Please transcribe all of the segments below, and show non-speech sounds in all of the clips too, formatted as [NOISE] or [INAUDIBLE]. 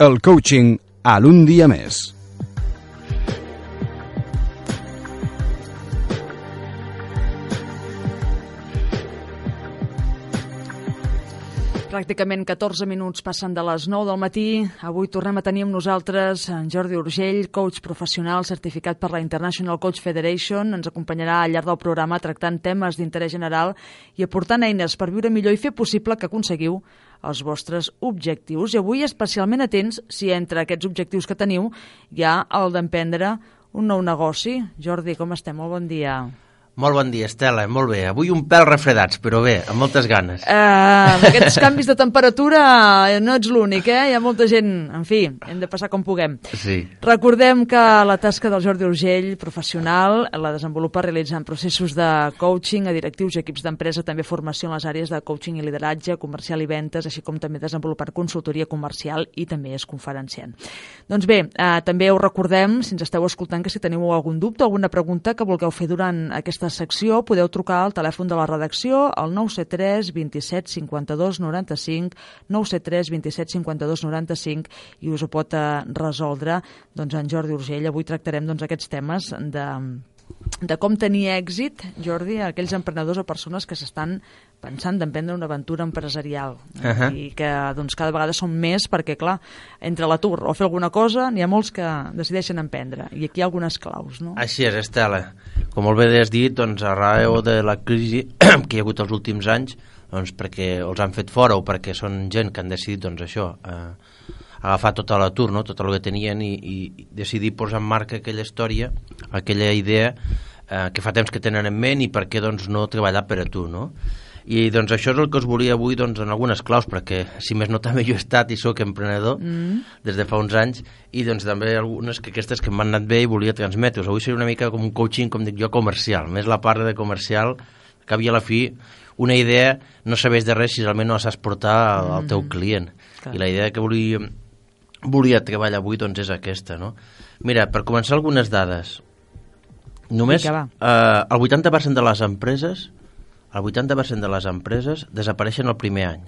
el coaching a l'un dia més. Pràcticament 14 minuts passen de les 9 del matí. Avui tornem a tenir amb nosaltres en Jordi Urgell, coach professional certificat per la International Coach Federation. Ens acompanyarà al llarg del programa tractant temes d'interès general i aportant eines per viure millor i fer possible que aconseguiu els vostres objectius. I avui especialment atents si entre aquests objectius que teniu hi ha el d'emprendre un nou negoci. Jordi, com estem? Molt bon dia. Molt bon dia, Estela. Molt bé. Avui un pèl refredats, però bé, amb moltes ganes. Uh, amb aquests canvis de temperatura no ets l'únic, eh? Hi ha molta gent... En fi, hem de passar com puguem. Sí. Recordem que la tasca del Jordi Urgell, professional, la desenvolupa realitzant processos de coaching a directius i equips d'empresa, també formació en les àrees de coaching i lideratge, comercial i ventes, així com també desenvolupar consultoria comercial i també és conferenciant. Doncs bé, eh, també us recordem, si ens esteu escoltant, que si teniu algun dubte, alguna pregunta que vulgueu fer durant aquesta secció podeu trucar al telèfon de la redacció al 973 27 52 95 973 27 52 95 i us ho pot eh, resoldre doncs, en Jordi Urgell. Avui tractarem doncs, aquests temes de de com tenir èxit, Jordi, a aquells emprenedors o persones que s'estan pensant d'emprendre una aventura empresarial uh -huh. i que doncs, cada vegada són més perquè, clar, entre l'atur o fer alguna cosa, n'hi ha molts que decideixen emprendre i aquí hi ha algunes claus, no? Així és, Estela. Com molt bé has dit, doncs, arreu de la crisi [CLEARS THROAT] que hi ha hagut els últims anys, doncs, perquè els han fet fora o perquè són gent que han decidit, doncs, això, eh, agafar tot l'atur, no? tot el que tenien i, i decidir posar en marca aquella història, aquella idea eh, que fa temps que tenen en ment i per què doncs, no treballar per a tu, no? I doncs això és el que us volia avui doncs, en algunes claus, perquè si més no [LAUGHS] també jo he estat i sóc emprenedor mm. des de fa uns anys i doncs també algunes que aquestes que m'han anat bé i volia transmetre -us. Avui seria una mica com un coaching, com dic jo, comercial, més la part de comercial que havia a la fi una idea no sabés de res si realment no la saps portar al, al teu mm. client. Clar. I la idea que volia, volia treballar avui doncs és aquesta, no? Mira, per començar algunes dades. Només eh, el 80% de les empreses el 80% de les empreses desapareixen el primer any.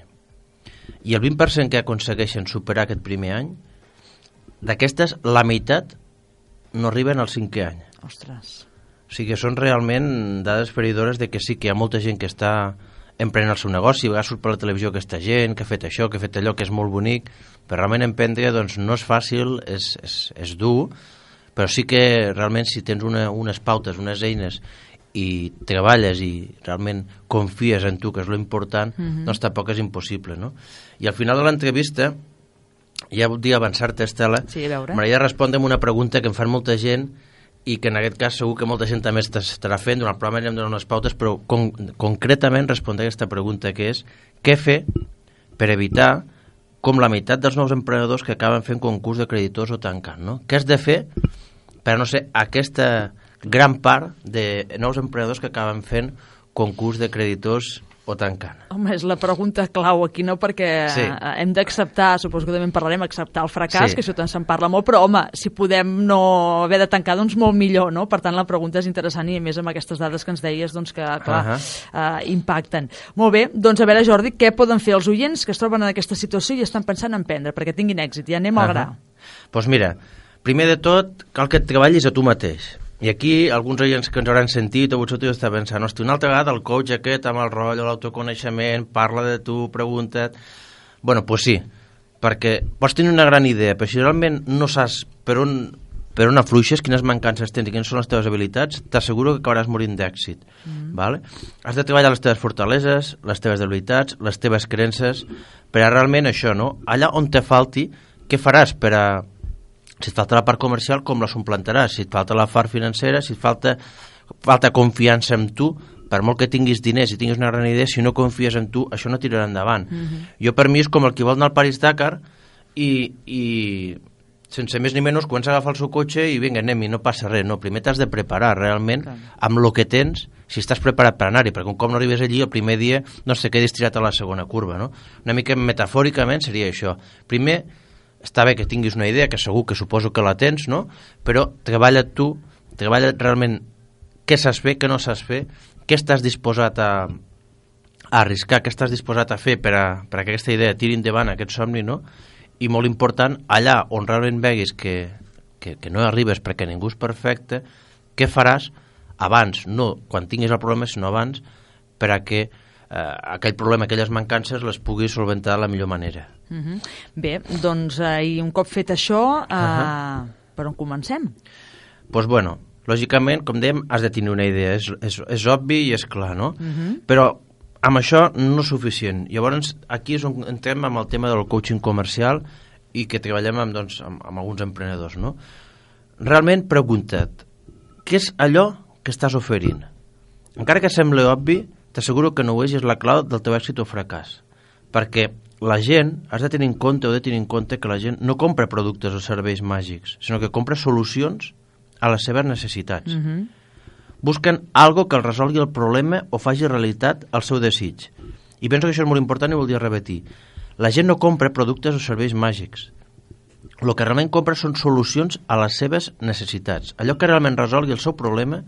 I el 20% que aconsegueixen superar aquest primer any, d'aquestes, la meitat no arriben al cinquè any. Ostres. O sigui que són realment dades feridores de que sí que hi ha molta gent que està emprenent el seu negoci, a vegades surt per la televisió aquesta gent, que ha fet això, que ha fet allò, que és molt bonic, però realment emprendre doncs, no és fàcil, és, és, és dur, però sí que realment si tens una, unes pautes, unes eines i treballes i realment confies en tu, que és lo important, uh -huh. doncs tampoc és impossible, no? I al final de l'entrevista, ja volia avançar-te, Estela, sí, m'agradaria respondre amb una pregunta que em fan molta gent i que en aquest cas segur que molta gent també estarà fent, durant el programa anirem donant unes pautes, però con concretament respondre aquesta pregunta que és què fer per evitar com la meitat dels nous emprenedors que acaben fent concurs de creditors o tancant, no? Què has de fer per no ser aquesta gran part de nous emprenedors que acaben fent concurs de creditors o tancant. Home, és la pregunta clau aquí, no? Perquè sí. hem d'acceptar, suposo que també en parlarem, acceptar el fracàs, sí. que això tant se'n parla molt, però home, si podem no haver de tancar, doncs molt millor, no? Per tant, la pregunta és interessant i a més amb aquestes dades que ens deies, doncs que, clar, uh -huh. uh, impacten. Molt bé, doncs a veure, Jordi, què poden fer els oients que es troben en aquesta situació i estan pensant en prendre perquè tinguin èxit? Ja anem uh -huh. al gra. Doncs pues mira, primer de tot, cal que et treballis a tu mateix i aquí, alguns oients que ens hauran sentit o potser tu estàs pensant, hosti, una altra vegada el coach aquest amb el rotllo, l'autoconeixement, parla de tu, pregunta't... Bueno, doncs pues sí, perquè pots tenir una gran idea, però si realment no saps per on, per on afluixes, quines mancances tens i quines són les teves habilitats, t'asseguro que acabaràs morint d'èxit. Mm -hmm. vale? Has de treballar les teves fortaleses, les teves debilitats, les teves creences, per a realment això, no? Allà on te falti, què faràs per a, si et falta la part comercial, com la suplantaràs? Si et falta la part financera, si et falta, falta confiança en tu, per molt que tinguis diners i tinguis una gran idea, si no confies en tu, això no tirarà endavant. Uh mhm. -huh. Jo per mi és com el que vol anar al Paris-Dakar i, i sense més ni menys comença a agafar el seu cotxe i vinga, anem i no passa res. No, primer t'has de preparar realment Clar. amb el que tens, si estàs preparat per anar-hi, perquè un cop no arribes allí, el primer dia no sé què tirat a la segona curva. No? Una mica metafòricament seria això. Primer, està bé que tinguis una idea, que segur que suposo que la tens, no? però treballa tu, treballa realment què saps fer, què no saps fer, què estàs disposat a, a arriscar, què estàs disposat a fer per a, per a que aquesta idea tiri endavant aquest somni, no? i molt important, allà on realment veguis que, que, que no arribes perquè ningú és perfecte, què faràs abans, no quan tinguis el problema, sinó abans, per a que aquell problema, aquelles mancances, les puguis solventar de la millor manera. Uh -huh. Bé, doncs, eh, i un cop fet això, eh, uh -huh. per on comencem? Doncs pues bueno, lògicament, com dèiem, has de tenir una idea, és, és, és obvi i és clar, no? Uh -huh. Però amb això no és suficient. Llavors, aquí és on entrem amb el tema del coaching comercial i que treballem amb, doncs, amb, amb alguns emprenedors, no? Realment, pregunta't, què és allò que estàs oferint? Encara que sembli obvi, t'asseguro que no ho és i és la clau del teu èxit o fracàs. Perquè la gent, has de tenir en compte o de tenir en compte que la gent no compra productes o serveis màgics, sinó que compra solucions a les seves necessitats. Mm -hmm. Busquen algo que el resolgui el problema o faci realitat el seu desig. I penso que això és molt important i voldria repetir. La gent no compra productes o serveis màgics. El que realment compra són solucions a les seves necessitats. Allò que realment resolgui el seu problema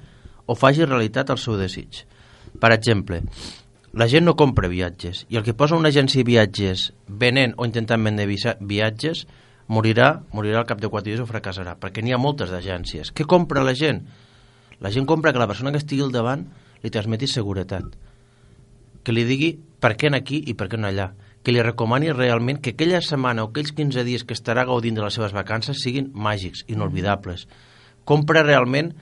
o faci realitat el seu desig. Per exemple, la gent no compra viatges i el que posa una agència de viatges venent o intentant vendre viatges morirà, morirà al cap de 4 dies o fracassarà, perquè n'hi ha moltes d'agències. Què compra la gent? La gent compra que la persona que estigui al davant li transmeti seguretat, que li digui per què aquí i per què no allà, que li recomani realment que aquella setmana o aquells 15 dies que estarà gaudint de les seves vacances siguin màgics, inolvidables. Compra realment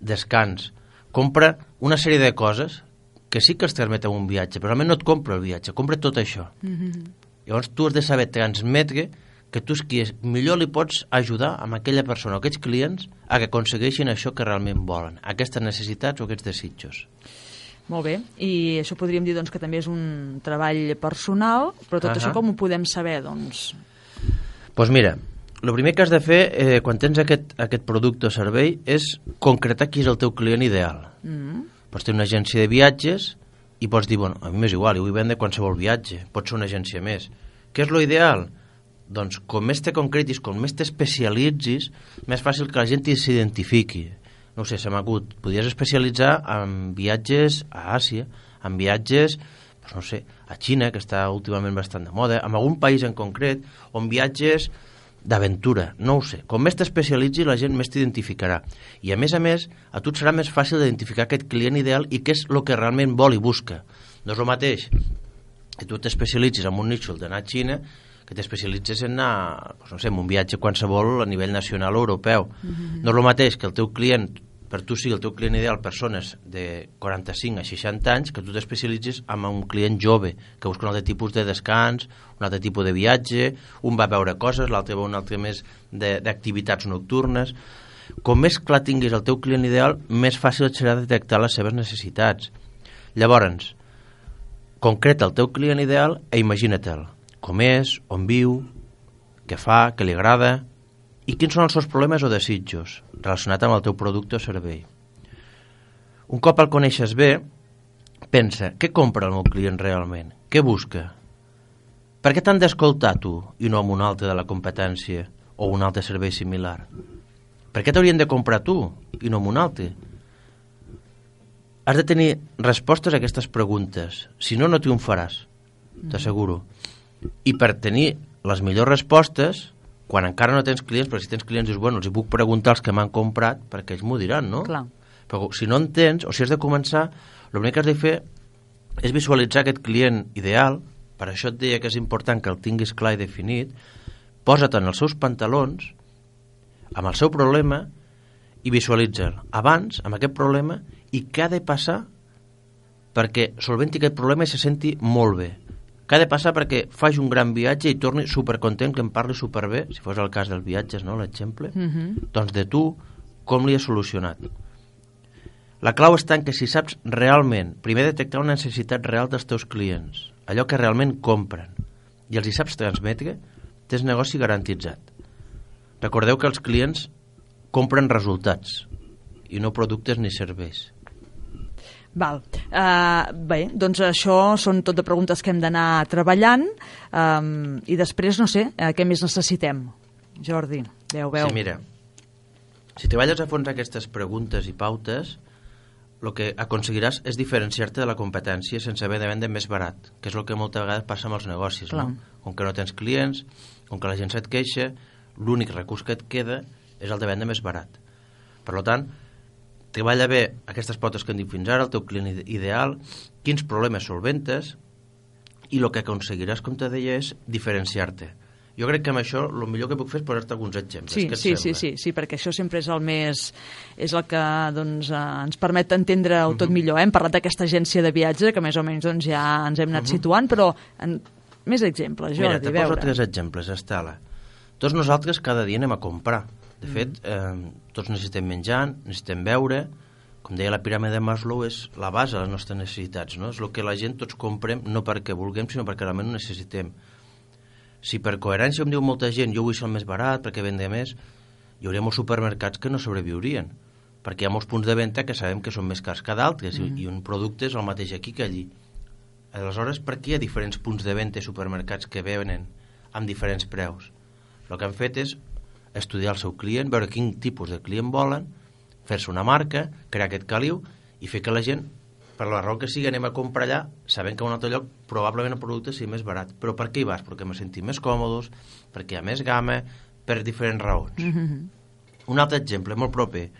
descans, compra una sèrie de coses que sí que es transmeten un viatge, però realment no et compra el viatge, compra tot això. Mm -hmm. Llavors tu has de saber transmetre que tu és qui és, millor li pots ajudar amb aquella persona aquests clients a que aconsegueixin això que realment volen, aquestes necessitats o aquests desitjos. Molt bé, i això podríem dir doncs, que també és un treball personal, però tot uh -huh. això com ho podem saber? Doncs pues mira, el primer que has de fer eh, quan tens aquest, aquest producte o servei és concretar qui és el teu client ideal. Mm -hmm. Pots tenir una agència de viatges i pots dir, bueno, a mi m'és igual, jo vull vendre qualsevol viatge, pot ser una agència més. Què és lo ideal? Doncs com més te concretis, com més t'especialitzis, més fàcil que la gent s'identifiqui. No sé, se m'ha acut, podries especialitzar en viatges a Àsia, en viatges doncs no sé, a Xina, que està últimament bastant de moda, en algun país en concret, on viatges d'aventura, no ho sé. Com més t'especialitzi, la gent més t'identificarà. I a més a més, a tu et serà més fàcil d'identificar aquest client ideal i què és el que realment vol i busca. No és el mateix que tu t'especialitzis en un nicho d'anar a Xina que t'especialitzes en anar, doncs no sé, en un viatge qualsevol a nivell nacional o europeu. Mm -hmm. No és el mateix que el teu client per tu sigui el teu client ideal persones de 45 a 60 anys que tu t'especialitzis en un client jove que busca un altre tipus de descans, un altre tipus de viatge, un va veure coses, l'altre va un altre més d'activitats nocturnes. Com més clar tinguis el teu client ideal, més fàcil serà detectar les seves necessitats. Llavors, concreta el teu client ideal i imagina-te'l. Com és, on viu, què fa, què li agrada, i quins són els seus problemes o desitjos relacionats amb el teu producte o servei. Un cop el coneixes bé, pensa, què compra el meu client realment? Què busca? Per què t'han d'escoltar tu i no amb un altre de la competència o un altre servei similar? Per què t'haurien de comprar tu i no amb un altre? Has de tenir respostes a aquestes preguntes, si no, no triomfaràs, t'asseguro. I per tenir les millors respostes quan encara no tens clients, però si tens clients dius, bueno, els hi puc preguntar els que m'han comprat perquè ells m'ho diran, no? Clar. Però si no en tens, o si has de començar, l'únic que has de fer és visualitzar aquest client ideal, per això et deia que és important que el tinguis clar i definit, posa't en els seus pantalons, amb el seu problema, i visualitza'l abans, amb aquest problema, i què ha de passar perquè solventi aquest problema i se senti molt bé que ha de passar perquè faci un gran viatge i torni supercontent, que em parli superbé, si fos el cas dels viatges, no?, l'exemple, mm -hmm. doncs de tu, com li has solucionat. La clau està en que si saps realment, primer detectar una necessitat real dels teus clients, allò que realment compren, i els hi saps transmetre, tens negoci garantitzat. Recordeu que els clients compren resultats i no productes ni serveis. Val. Uh, bé, doncs això són tot de preguntes que hem d'anar treballant um, i després, no sé, uh, què més necessitem? Jordi, veu, veu. Sí, mira, si treballes a fons aquestes preguntes i pautes, el que aconseguiràs és diferenciar-te de la competència sense haver de vendre més barat, que és el que moltes vegades passa amb els negocis. No? com que no tens clients, com que la gent se't queixa, l'únic recurs que et queda és el de vendre més barat. Per tant, treballa bé aquestes potes que hem dit fins ara, el teu client ideal, quins problemes solventes, i el que aconseguiràs, com te deia, és diferenciar-te. Jo crec que amb això el millor que puc fer és posar-te alguns exemples. Sí, sí, sí, sí, sí, perquè això sempre és el més... és el que doncs, eh, ens permet entendre-ho tot millor. Eh? Hem parlat d'aquesta agència de viatge, que més o menys doncs, ja ens hem anat situant, però en... més exemples, Mira, Jordi, te a poso tres exemples, Estela. Tots nosaltres cada dia anem a comprar. De fet, eh, tots necessitem menjar, necessitem beure, com deia la piràmide de Maslow, és la base de les nostres necessitats, no? És el que la gent tots comprem, no perquè vulguem, sinó perquè realment ho necessitem. Si per coherència em diu molta gent jo vull ser el més barat perquè vendre més, hi hauria molts supermercats que no sobreviurien, perquè hi ha molts punts de venda que sabem que són més cars que d'altres, mm. i un producte és el mateix aquí que allí. Aleshores, per què hi ha diferents punts de venda i supermercats que venen amb diferents preus? El que han fet és estudiar el seu client, veure quin tipus de client volen, fer-se una marca, crear aquest caliu i fer que la gent, per la raó que sigui, anem a comprar allà, sabent que a un altre lloc probablement el producte sigui més barat. Però per què hi vas? Perquè me sentim més còmodes, perquè hi ha més gamma, per diferents raons. Mm -hmm. Un altre exemple, molt proper.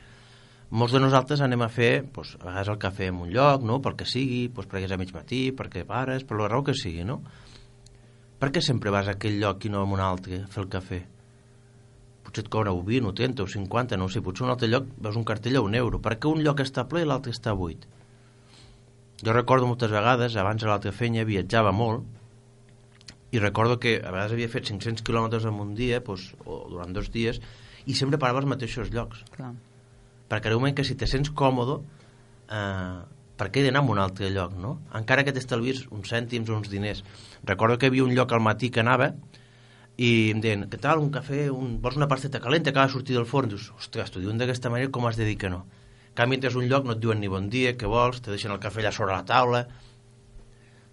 Molts de nosaltres anem a fer, doncs, a vegades el cafè en un lloc, no? pel que sigui, doncs, perquè és a mig matí, perquè pares, per la raó que sigui, no? Per què sempre vas a aquell lloc i no a un altre a fer el cafè? Potser et cobra un 20, o 30, o 50, no ho sé, potser un altre lloc veus un cartell a un euro. Per què un lloc està ple i l'altre està buit? Jo recordo moltes vegades, abans a l'altra feina viatjava molt, i recordo que a vegades havia fet 500 quilòmetres en un dia, doncs, o durant dos dies, i sempre parava als mateixos llocs Clar. perquè en un moment que si te sents còmode eh, per què he d'anar a un altre lloc no? encara que t'estalvis uns cèntims o uns diners recordo que hi havia un lloc al matí que anava i em deien, què tal, un cafè un... vols una pasteta calenta, acaba de sortir del forn dius, ostres, t'ho diuen d'aquesta manera, com has de dir que no en canvi entres un lloc, no et diuen ni bon dia què vols, te deixen el cafè allà sobre la taula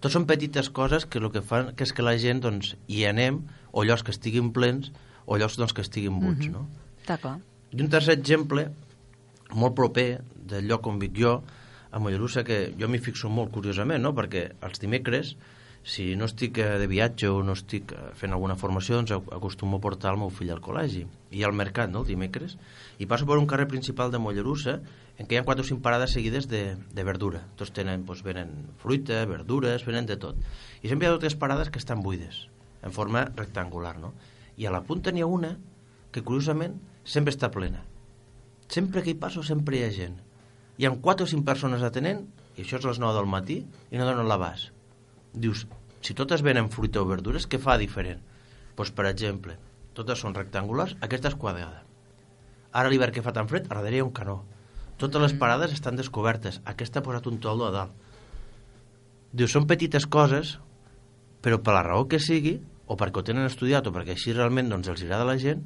tot són petites coses que el que fan que és que la gent doncs, hi anem o llocs que estiguin plens o llocs doncs, que estiguin buits Mhm. no? Està clar. I un tercer exemple, molt proper del lloc on vic jo, a Mollerussa, que jo m'hi fixo molt curiosament, no? perquè els dimecres, si no estic eh, de viatge o no estic eh, fent alguna formació, doncs ac- acostumo a portar el meu fill al col·legi. I al mercat, no?, el dimecres. I passo per un carrer principal de Mollerussa en què hi ha quatre o cinc parades seguides de, de verdura. Tots tenen, doncs, venen fruita, verdures, venen de tot. I sempre hi ha dues parades que estan buides, en forma rectangular, no? I a la punta n'hi ha una que, curiosament, sempre està plena. Sempre que hi passo, sempre hi ha gent. Hi ha quatre o cinc persones atenent, i això és a les 9 del matí, i no donen l'abast. Dius, si totes venen fruita o verdures, què fa diferent? Doncs, per exemple, totes són rectangulars, aquesta és quadrada. Ara l'hivern que fa tan fred, a darrere hi ha un canó. Totes les parades estan descobertes. Aquesta ha posat un toldo a dalt. Diu, són petites coses, però per la raó que sigui, o perquè ho tenen estudiat, o perquè així realment doncs, els agrada a la gent,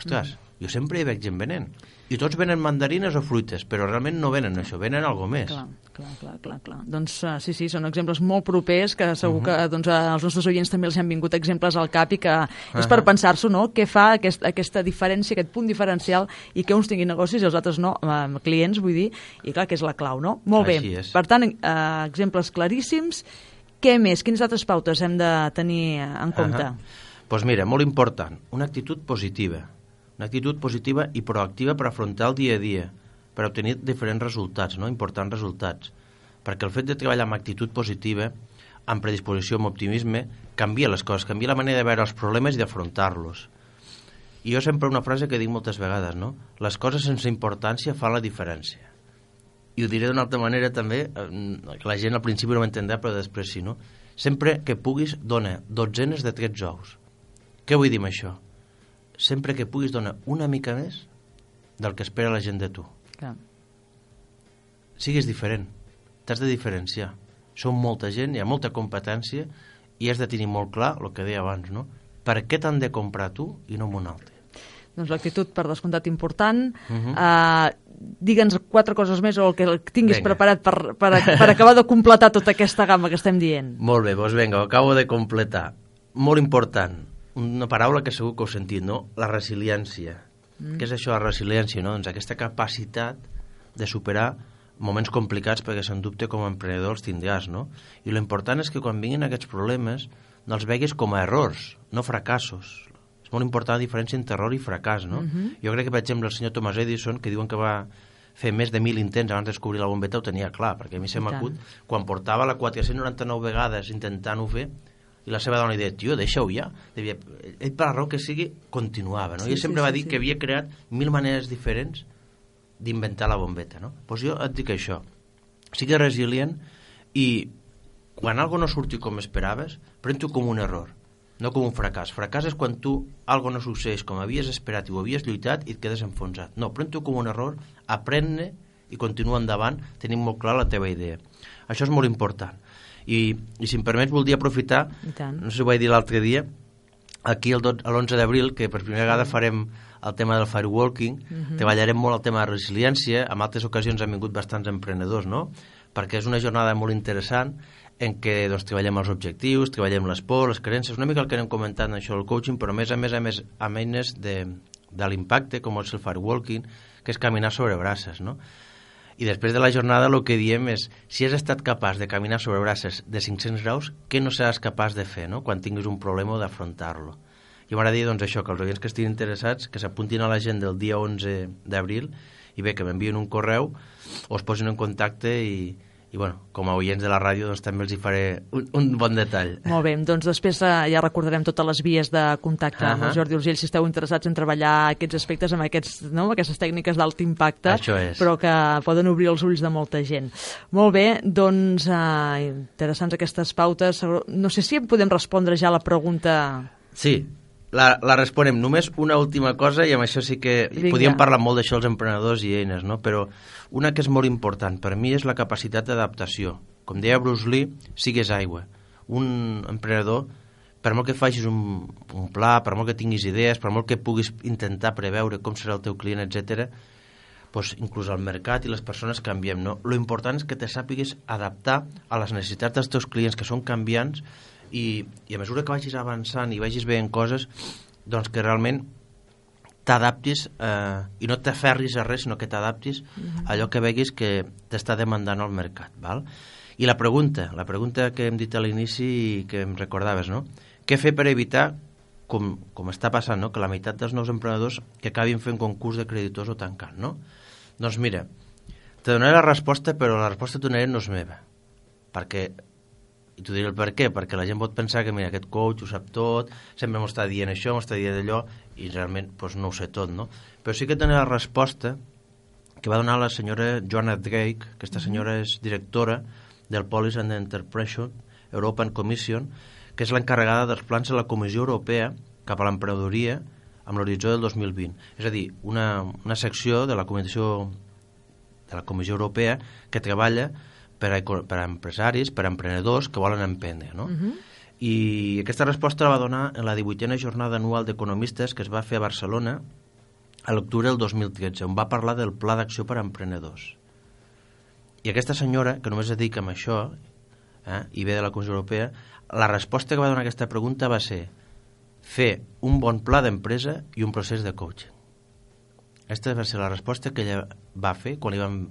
ostres, jo sempre hi veig gent venent. I tots venen mandarines o fruites, però realment no venen això, venen algo més. Clar, clar, clar, clar, clar. Doncs uh, sí, sí, són exemples molt propers que segur que doncs, als nostres oients també els han vingut exemples al cap i que és per pensar-s'ho, no?, què fa aquest, aquesta diferència, aquest punt diferencial i que uns tinguin negocis i els altres no, uh, clients, vull dir, i clar que és la clau, no? Molt Així bé. és. Per tant, uh, exemples claríssims. Què més? Quines altres pautes hem de tenir en compte? Doncs pues mira, molt important, una actitud positiva. Una actitud positiva i proactiva per afrontar el dia a dia, per obtenir diferents resultats, no? importants resultats. Perquè el fet de treballar amb actitud positiva, amb predisposició, amb optimisme, canvia les coses, canvia la manera de veure els problemes i d'afrontar-los. I jo sempre una frase que dic moltes vegades, no? Les coses sense importància fan la diferència. I ho diré d'una altra manera també, eh, que la gent al principi no m'entendrà, però després sí, no? Sempre que puguis, dona dotzenes de trets ous. Què vull dir amb això? Sempre que puguis, dona una mica més del que espera la gent de tu. Clar. Sigues diferent, t'has de diferenciar. Som molta gent, hi ha molta competència i has de tenir molt clar el que deia abans, no? Per què t'han de comprar tu i no amb un altre? Doncs l'actitud, per descomptat, important. Uh. -huh. uh, Digue'ns quatre coses més o el que tinguis Vinga. preparat per, per, per acabar de completar tota aquesta gamma que estem dient. Molt bé, doncs vinga, ho acabo de completar. Molt important, una paraula que segur que heu sentit, no? La resiliència. Mm. Què és això, la resiliència, no? Doncs aquesta capacitat de superar moments complicats perquè, sens dubte, com a emprenedor els tindràs, no? I lo important és que quan vinguin aquests problemes, no els veguis com a errors, no fracassos. És molt important la diferència entre error i fracàs, no? Jo crec que, per exemple, el senyor Thomas Edison, que diuen que va fer més de mil intents abans de descobrir la bombeta, ho tenia clar, perquè a mi se m'acut, quan portava la 499 vegades intentant-ho fer, i la seva dona li deia, tio, deixa-ho ja. Devia, ell, per la raó que sigui, continuava, no? Sí, I ell sempre sí, va dir sí. que havia creat mil maneres diferents d'inventar la bombeta, no? Doncs pues jo et dic això, sigui resilient i quan algo no surti com esperaves, pren-t'ho com un error, no com un fracàs. Fracàs és quan tu algo no succeeix com havies esperat i ho havies lluitat i et quedes enfonsat. No, pren-t'ho com un error, aprèn-ne i continua endavant tenint molt clar la teva idea. Això és molt important. I, i si em permets, voldria aprofitar, no sé si ho vaig dir l'altre dia, aquí el dot- a l'11 d'abril, que per primera vegada farem el tema del firewalking, treballarem molt el tema de resiliència, en altres ocasions han vingut bastants emprenedors, no? perquè és una jornada molt interessant en què doncs, treballem els objectius, treballem les pors, les creences, una mica el que anem comentant això del coaching, però a més a més a més amb eines de, de l'impacte, com és el firewalking, que és caminar sobre braces, no? I després de la jornada el que diem és si has estat capaç de caminar sobre braces de 500 graus, què no seràs capaç de fer no? quan tinguis un problema o d'afrontar-lo? Jo m'agradaria doncs, això, que els oients que estiguin interessats que s'apuntin a la gent del dia 11 d'abril i bé, que m'envien un correu o es posin en contacte i, i bueno, com a oients de la ràdio doncs, també els hi faré un, un bon detall. Molt bé, doncs després eh, ja recordarem totes les vies de contacte amb el Ahà. Jordi Urgell si esteu interessats en treballar aquests aspectes amb, aquests, no? amb aquestes tècniques d'alt impacte, però que poden obrir els ulls de molta gent. Molt bé, doncs eh, interessants aquestes pautes. No sé si em podem respondre ja a la pregunta... Sí, la, la responem. Només una última cosa, i amb això sí que Vinga. podíem parlar molt d'això els emprenedors i eines, no? però una que és molt important per mi és la capacitat d'adaptació. Com deia Bruce Lee, sigues aigua. Un emprenedor, per molt que facis un, un pla, per molt que tinguis idees, per molt que puguis intentar preveure com serà el teu client, etc, doncs inclús el mercat i les persones canviem. No? Lo important és que te sàpigues adaptar a les necessitats dels teus clients, que són canviants, i, i a mesura que vagis avançant i vagis veient coses, doncs que realment t'adaptis eh, i no t'aferris a res, sinó que t'adaptis a allò que veguis que t'està demandant el mercat. Val? I la pregunta, la pregunta que hem dit a l'inici i que em recordaves, no? Què fer per evitar, com, com està passant, no? que la meitat dels nous emprenedors que acabin fent concurs de creditors o tancant, no? Doncs mira, te donaré la resposta, però la resposta que donaré no és meva. Perquè i t'ho diré el per què, perquè la gent pot pensar que mira, aquest coach ho sap tot, sempre m'ho està dient això, m'ho està dient allò, i realment doncs, no ho sé tot, no? Però sí que tenia la resposta que va donar la senyora Joanna Drake, aquesta senyora és directora del Policy and Enterprise European Commission, que és l'encarregada dels plans de la Comissió Europea cap a l'emprenedoria amb l'horitzó del 2020. És a dir, una, una secció de la Comissió de la Comissió Europea que treballa per a, per a empresaris, per a emprenedors que volen emprendre. No? Uh -huh. I aquesta resposta la va donar en la 18a jornada anual d'economistes que es va fer a Barcelona a l'octubre del 2013, on va parlar del Pla d'Acció per a Emprenedors. I aquesta senyora, que només es dedica a això, eh, i ve de la Comissió Europea, la resposta que va donar a aquesta pregunta va ser fer un bon pla d'empresa i un procés de coaching. Aquesta va ser la resposta que ella va fer quan li vam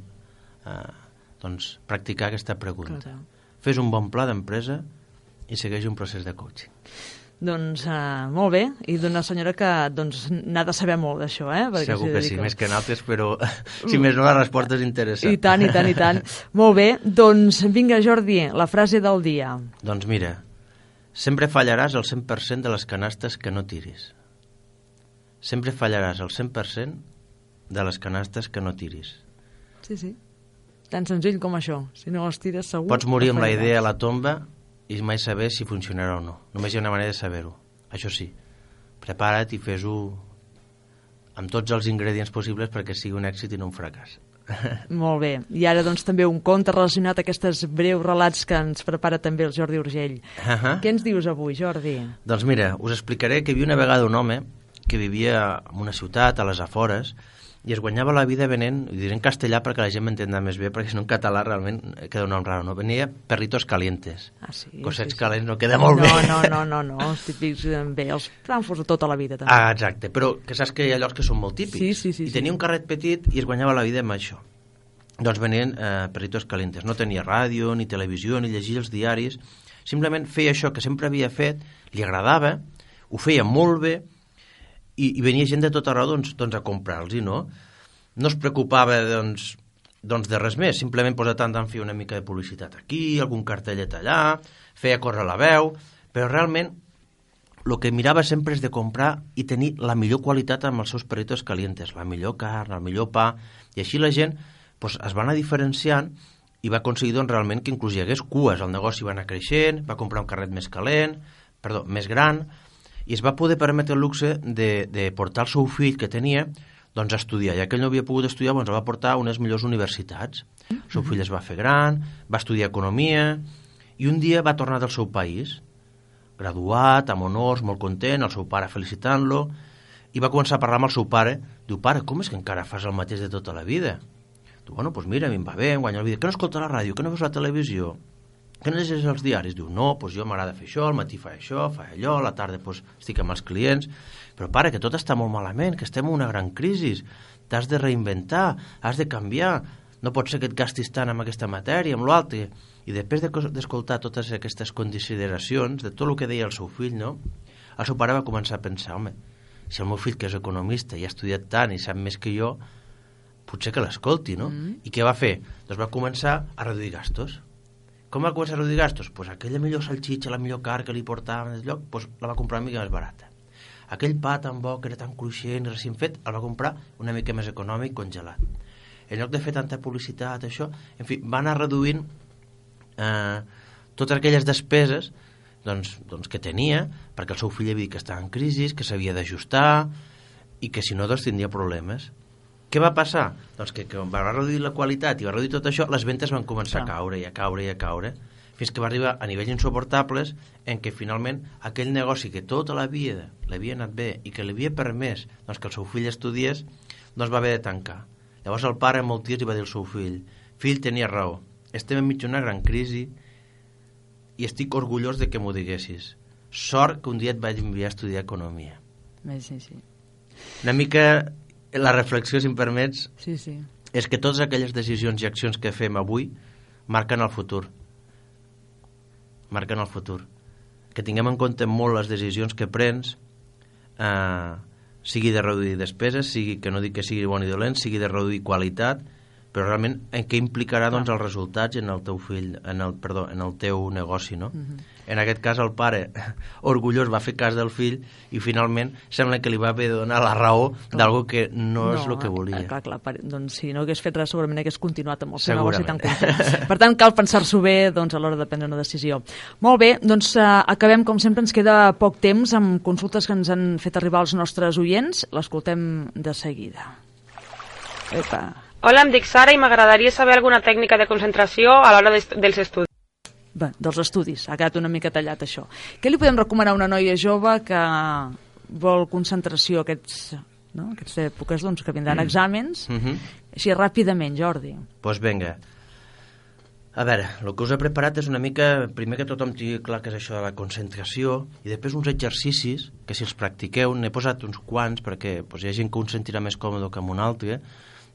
eh, doncs, practicar aquesta pregunta. Clar. Fes un bon pla d'empresa i segueix un procés de coaching. Doncs uh, molt bé, i d'una senyora que doncs, n'ha de saber molt d'això, eh? perquè Segur que sí, més que en altres, però [LAUGHS] si més no la resposta és interessant. I tant, i tant, i tant. [LAUGHS] molt bé, doncs vinga Jordi, la frase del dia. Doncs mira, sempre fallaràs el 100% de les canastes que no tiris. Sempre fallaràs el 100% de les canastes que no tiris. Sí, sí. Tan senzill com això. Si no els tires segur... Pots morir amb la idea a la tomba i mai saber si funcionarà o no. Només hi ha una manera de saber-ho. Això sí, prepara't i fes-ho amb tots els ingredients possibles perquè sigui un èxit i no un fracàs. [LAUGHS] Molt bé. I ara doncs també un conte relacionat a aquests breus relats que ens prepara també el Jordi Urgell. Uh -huh. Què ens dius avui, Jordi? Doncs mira, us explicaré que hi havia una vegada un home que vivia en una ciutat, a les afores, i es guanyava la vida venent, ho diré en castellà perquè la gent m'entenda més bé, perquè si no en català realment queda un nom raro, no? Venia perritos calientes. Ah, sí, Cossets sí, sí. calents no queda molt no, bé. No, no, no, no, [LAUGHS] els típics eh, bé, els frankfurts de tota la vida també. Ah, exacte, però que saps que hi ha llocs que són molt típics. Sí, sí, sí, I sí. tenia un carret petit i es guanyava la vida amb això. doncs venien eh, perritos calientes. No tenia ràdio, ni televisió, ni llegir els diaris. Simplement feia això que sempre havia fet, li agradava, ho feia molt bé, i, i venia gent de tot arreu doncs, doncs a comprar-los, no? No es preocupava, doncs, doncs de res més, simplement posa tant en fer una mica de publicitat aquí, algun cartellet allà, feia córrer la veu, però realment el que mirava sempre és de comprar i tenir la millor qualitat amb els seus perritos calientes, la millor carn, el millor pa, i així la gent doncs, es va anar diferenciant i va aconseguir doncs, realment que inclús hi hagués cues, el negoci va anar creixent, va comprar un carret més calent, perdó, més gran, i es va poder permetre el luxe de, de portar el seu fill que tenia doncs, a estudiar. Ja que ell no havia pogut estudiar, doncs, el va portar a unes millors universitats. El seu fill es va fer gran, va estudiar economia, i un dia va tornar del seu país, graduat, amb honors, molt content, el seu pare felicitant-lo, i va començar a parlar amb el seu pare. Diu, pare, com és que encara fas el mateix de tota la vida? Diu, bueno, doncs mira, a mi em va bé, em guanya la vida. Que no escolta la ràdio, que no veus la televisió, que no llegeix els diaris? Diu, no, doncs jo m'agrada fer això, al matí fa això, fa allò, a la tarda doncs, estic amb els clients. Però pare, que tot està molt malament, que estem en una gran crisi, t'has de reinventar, has de canviar, no pot ser que et gastis tant amb aquesta matèria, amb l'altre. I després d'escoltar totes aquestes consideracions, de tot el que deia el seu fill, no? el seu pare va començar a pensar, home, si el meu fill, que és economista, i ha estudiat tant i sap més que jo, potser que l'escolti, no? Mm. I què va fer? Doncs va començar a reduir gastos. Com va començar a reduir gastos? Pues aquella millor salxitxa, la millor car que li portaven del lloc, pues la va comprar una mica més barata. Aquell pa tan bo, que era tan cruixent i recient fet, el va comprar una mica més econòmic, congelat. En lloc de fer tanta publicitat, això, en fi, va anar reduint eh, totes aquelles despeses doncs, doncs que tenia perquè el seu fill havia dit que estava en crisi, que s'havia d'ajustar i que si no doncs tindria problemes. Què va passar? Doncs que, que va reduir la qualitat i va reduir tot això, les ventes van començar a caure i a caure i a caure fins que va arribar a nivells insuportables en què finalment aquell negoci que tota la vida l'havia anat bé i que li havia permès doncs, que el seu fill estudiés doncs va haver de tancar. Llavors el pare molt dies li va dir al seu fill fill tenia raó, estem enmig d'una gran crisi i estic orgullós de que m'ho diguessis. Sort que un dia et vaig enviar a estudiar economia. Sí, sí. Una mica la reflexió, si em permets, sí, sí. és que totes aquelles decisions i accions que fem avui marquen el futur. Marquen el futur. Que tinguem en compte molt les decisions que prens, eh, sigui de reduir despeses, sigui que no dic que sigui bon i dolent, sigui de reduir qualitat, però realment en què implicarà doncs, els resultats en el teu fill, en el, perdó, en el teu negoci, no? Uh mhm. -huh. En aquest cas el pare, [LAUGHS] orgullós, va fer cas del fill i finalment sembla que li va haver de donar la raó d'algú que no, no és el que volia. Clar, clar, doncs si no hagués fet res segurament hagués continuat amb el seu negoci tan content. [LAUGHS] Per tant, cal pensar-s'ho bé doncs, a l'hora de prendre una decisió. Molt bé, doncs uh, acabem, com sempre, ens queda poc temps amb consultes que ens han fet arribar els nostres oients. L'escoltem de seguida. Epa. Hola, em dic Sara i m'agradaria saber alguna tècnica de concentració a l'hora de, dels estudis. Bé, dels estudis, ha quedat una mica tallat això. Què li podem recomanar a una noia jove que vol concentració aquests, no? aquestes èpoques doncs, que vindran mm. exàmens, mm -hmm. així ràpidament, Jordi? Doncs pues vinga. A veure, el que us he preparat és una mica, primer que tothom tingui clar que és això de la concentració, i després uns exercicis que si els practiqueu, n'he posat uns quants perquè pues, hi ha gent que un sentirà més còmode que amb un altre,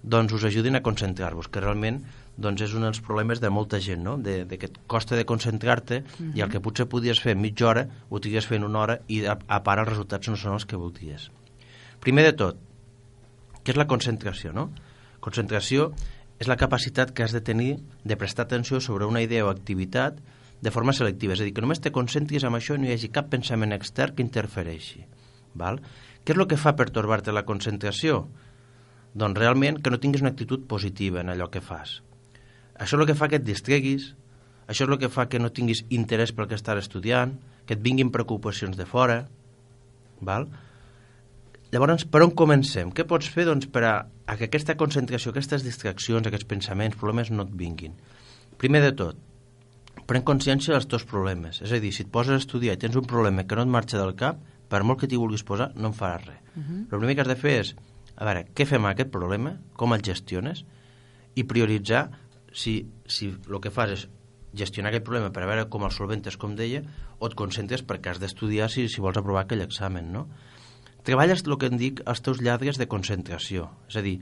doncs us ajudin a concentrar-vos, que realment doncs és un dels problemes de molta gent, no? de, de que et costa de concentrar-te uh -huh. i el que potser podies fer mitja hora ho estigues fent una hora i a, a part els resultats no són els que voldries. Primer de tot, què és la concentració? No? Concentració és la capacitat que has de tenir de prestar atenció sobre una idea o activitat de forma selectiva, és a dir, que només te concentris en això i no hi hagi cap pensament extern que interfereixi. Val? Què és el que fa pertorbar-te la concentració? Doncs realment que no tinguis una actitud positiva en allò que fas. Això és el que fa que et distreguis, això és el que fa que no tinguis interès pel que estàs estudiant, que et vinguin preocupacions de fora, val? Llavors, per on comencem? Què pots fer doncs, per a, a que aquesta concentració, aquestes distraccions, aquests pensaments, problemes no et vinguin? Primer de tot, pren consciència dels teus problemes. És a dir, si et poses a estudiar i tens un problema que no et marxa del cap, per molt que t'hi vulguis posar, no en faràs res. Uh -huh. El primer que has de fer és a veure, què fem amb aquest problema, com el gestiones, i prioritzar si, si el que fas és gestionar aquest problema per a veure com el solventes, com deia, o et concentres perquè has d'estudiar si, si vols aprovar aquell examen, no? Treballes el que en dic els teus lladres de concentració, és a dir,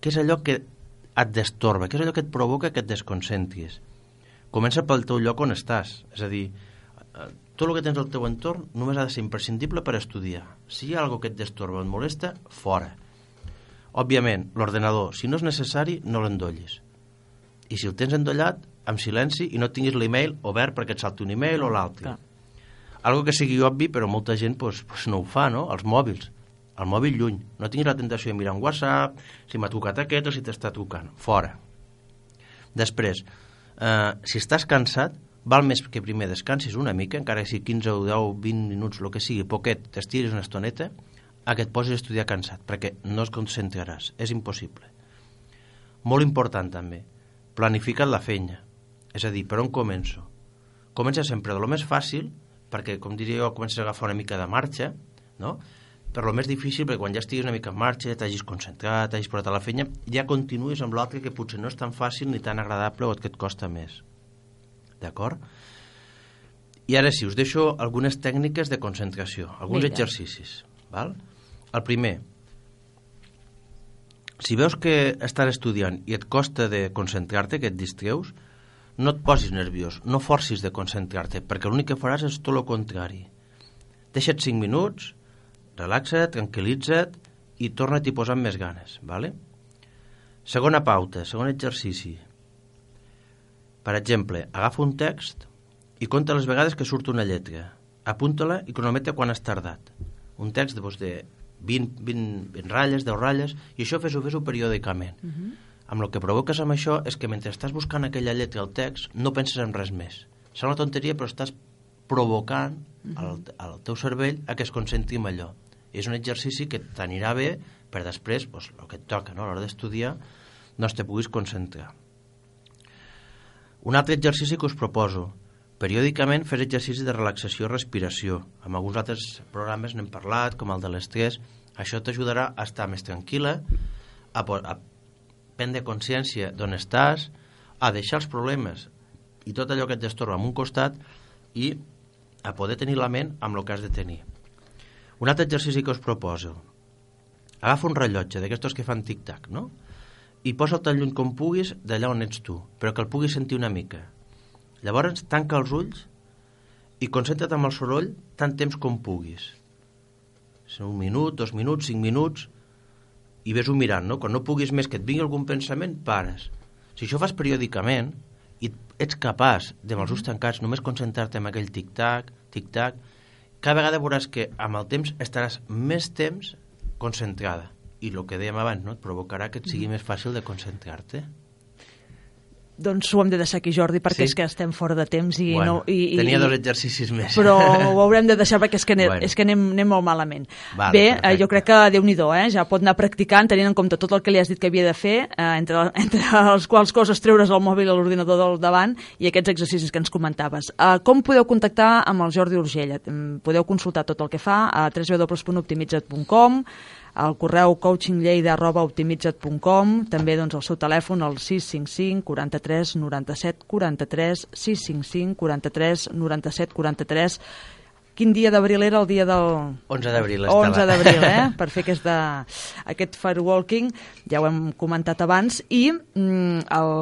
què és allò que et destorba? Què és allò que et provoca que et desconcentris? Comença pel teu lloc on estàs. És a dir, eh, tot el que tens al teu entorn només ha de ser imprescindible per estudiar. Si hi ha alguna que et destorba o et molesta, fora. Òbviament, l'ordenador, si no és necessari, no l'endollis. I si el tens endollat, amb silenci i no tinguis l'email obert perquè et salti un email o l'altre. Algo que sigui obvi, però molta gent pues, pues no ho fa, no? Els mòbils. El mòbil lluny. No tinguis la tentació de mirar un WhatsApp, si m'ha tocat aquest o si t'està tocant. Fora. Després, eh, si estàs cansat, val més que primer descansis una mica, encara que sigui 15 o 10, 20 minuts, el que sigui, poquet, t'estiris una estoneta, a que et posis a estudiar cansat, perquè no es concentraràs, és impossible. Molt important també, planifica't la feina, és a dir, per on començo? Comença sempre de lo més fàcil, perquè, com diria jo, comences a agafar una mica de marxa, no? per lo més difícil, perquè quan ja estiguis una mica en marxa, t'hagis concentrat, t'hagis portat a la feina, ja continuïs amb l'altre que potser no és tan fàcil ni tan agradable o que et costa més. D'acord? I ara sí, us deixo algunes tècniques de concentració, alguns Vinga. exercicis. Val? El primer, si veus que estàs estudiant i et costa de concentrar-te, que et distreus, no et posis nerviós, no forcis de concentrar-te, perquè l'únic que faràs és tot el contrari. Deixa't 5 minuts, relaxa't, tranquil·litza't i torna-t'hi posant més ganes, ¿vale? Segona pauta, segon exercici. Per exemple, agafa un text i compta les vegades que surt una lletra. Apunta-la i cronometra quan has tardat. Un text doncs, de 20, 20, 20 ratlles, 10 ratlles, i això fes-ho fes periòdicament. Uh -huh. Amb el que provoques amb això és que mentre estàs buscant aquella lletra al text no penses en res més. Sembla una tonteria, però estàs provocant uh -huh. al, al teu cervell a que es concentri en allò. I és un exercici que t'anirà bé per després, doncs, el que et toca no? a l'hora d'estudiar, doncs te puguis concentrar. Un altre exercici que us proposo, periòdicament fer exercicis de relaxació i respiració. Amb alguns altres programes n'hem parlat, com el de l'estrès. Això t'ajudarà a estar més tranquil·la, a, a prendre consciència d'on estàs, a deixar els problemes i tot allò que et destorba en un costat i a poder tenir la ment amb el que has de tenir. Un altre exercici que us proposo. Agafa un rellotge d'aquestos que fan tic-tac, no? I posa't tan lluny com puguis d'allà on ets tu, però que el puguis sentir una mica. Llavors, tanca els ulls i concentra't amb el soroll tant temps com puguis. Un minut, dos minuts, cinc minuts, i ves-ho mirant, no? Quan no puguis més que et vingui algun pensament, pares. Si això fas periòdicament i ets capaç de, amb els ulls tancats, només concentrar-te en aquell tic-tac, tic-tac, cada vegada veuràs que amb el temps estaràs més temps concentrada i el que dèiem abans, no? et provocarà que et sigui més fàcil de concentrar-te. Doncs ho hem de deixar aquí, Jordi, perquè Sí? és que estem fora de temps i bueno, no... I, i, tenia dos exercicis més. però [LAUGHS] ho haurem de deixar perquè és que, anem, Bueno. és que anem, anem molt malament. Vale, Bé, eh, perfecte. jo crec que déu nhi eh? ja pot anar practicant, tenint en compte tot el que li has dit que havia de fer, eh, entre, [LAUGHS] entre els quals coses treure's el mòbil a l'ordinador del davant i aquests exercicis que ens comentaves. Eh, com podeu contactar amb el Jordi Urgell? Podeu consultar tot el que fa a www.optimitzat.com al correu coachinglleida.optimitzat.com també doncs, el seu telèfon el 655 43 97 43 655 43 97 43 Quin dia d'abril era el dia del... 11 d'abril, 11 Estela. d'abril, eh? [LAUGHS] Per fer aquesta, aquest firewalking, ja ho hem comentat abans, i mm, el,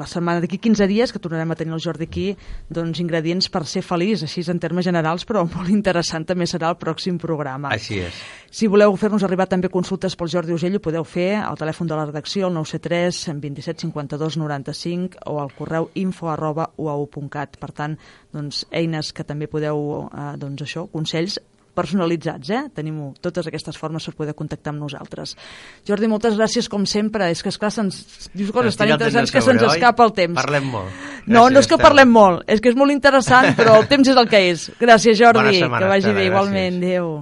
la setmana d'aquí 15 dies, que tornarem a tenir el Jordi aquí, doncs ingredients per ser feliç, així en termes generals, però molt interessant també serà el pròxim programa. Així és. Si voleu fer-nos arribar també consultes pel Jordi Urgell, ho podeu fer al telèfon de la redacció, el 973 27 52 95 o al correu info arroba uau.cat. Per tant, doncs, eines que també podeu, eh, doncs això, consells personalitzats, eh? Tenim totes aquestes formes per poder contactar amb nosaltres. Jordi, moltes gràcies, com sempre. És que, esclar, se'ns dius coses Ens tan interessants que se'ns escapa el temps. Parlem molt. No, no Gràcies, és que parlem molt, és que és molt interessant, però el temps és el que és. Gràcies, Jordi, que vagi Estela, bé, gràcies. igualment. Adéu.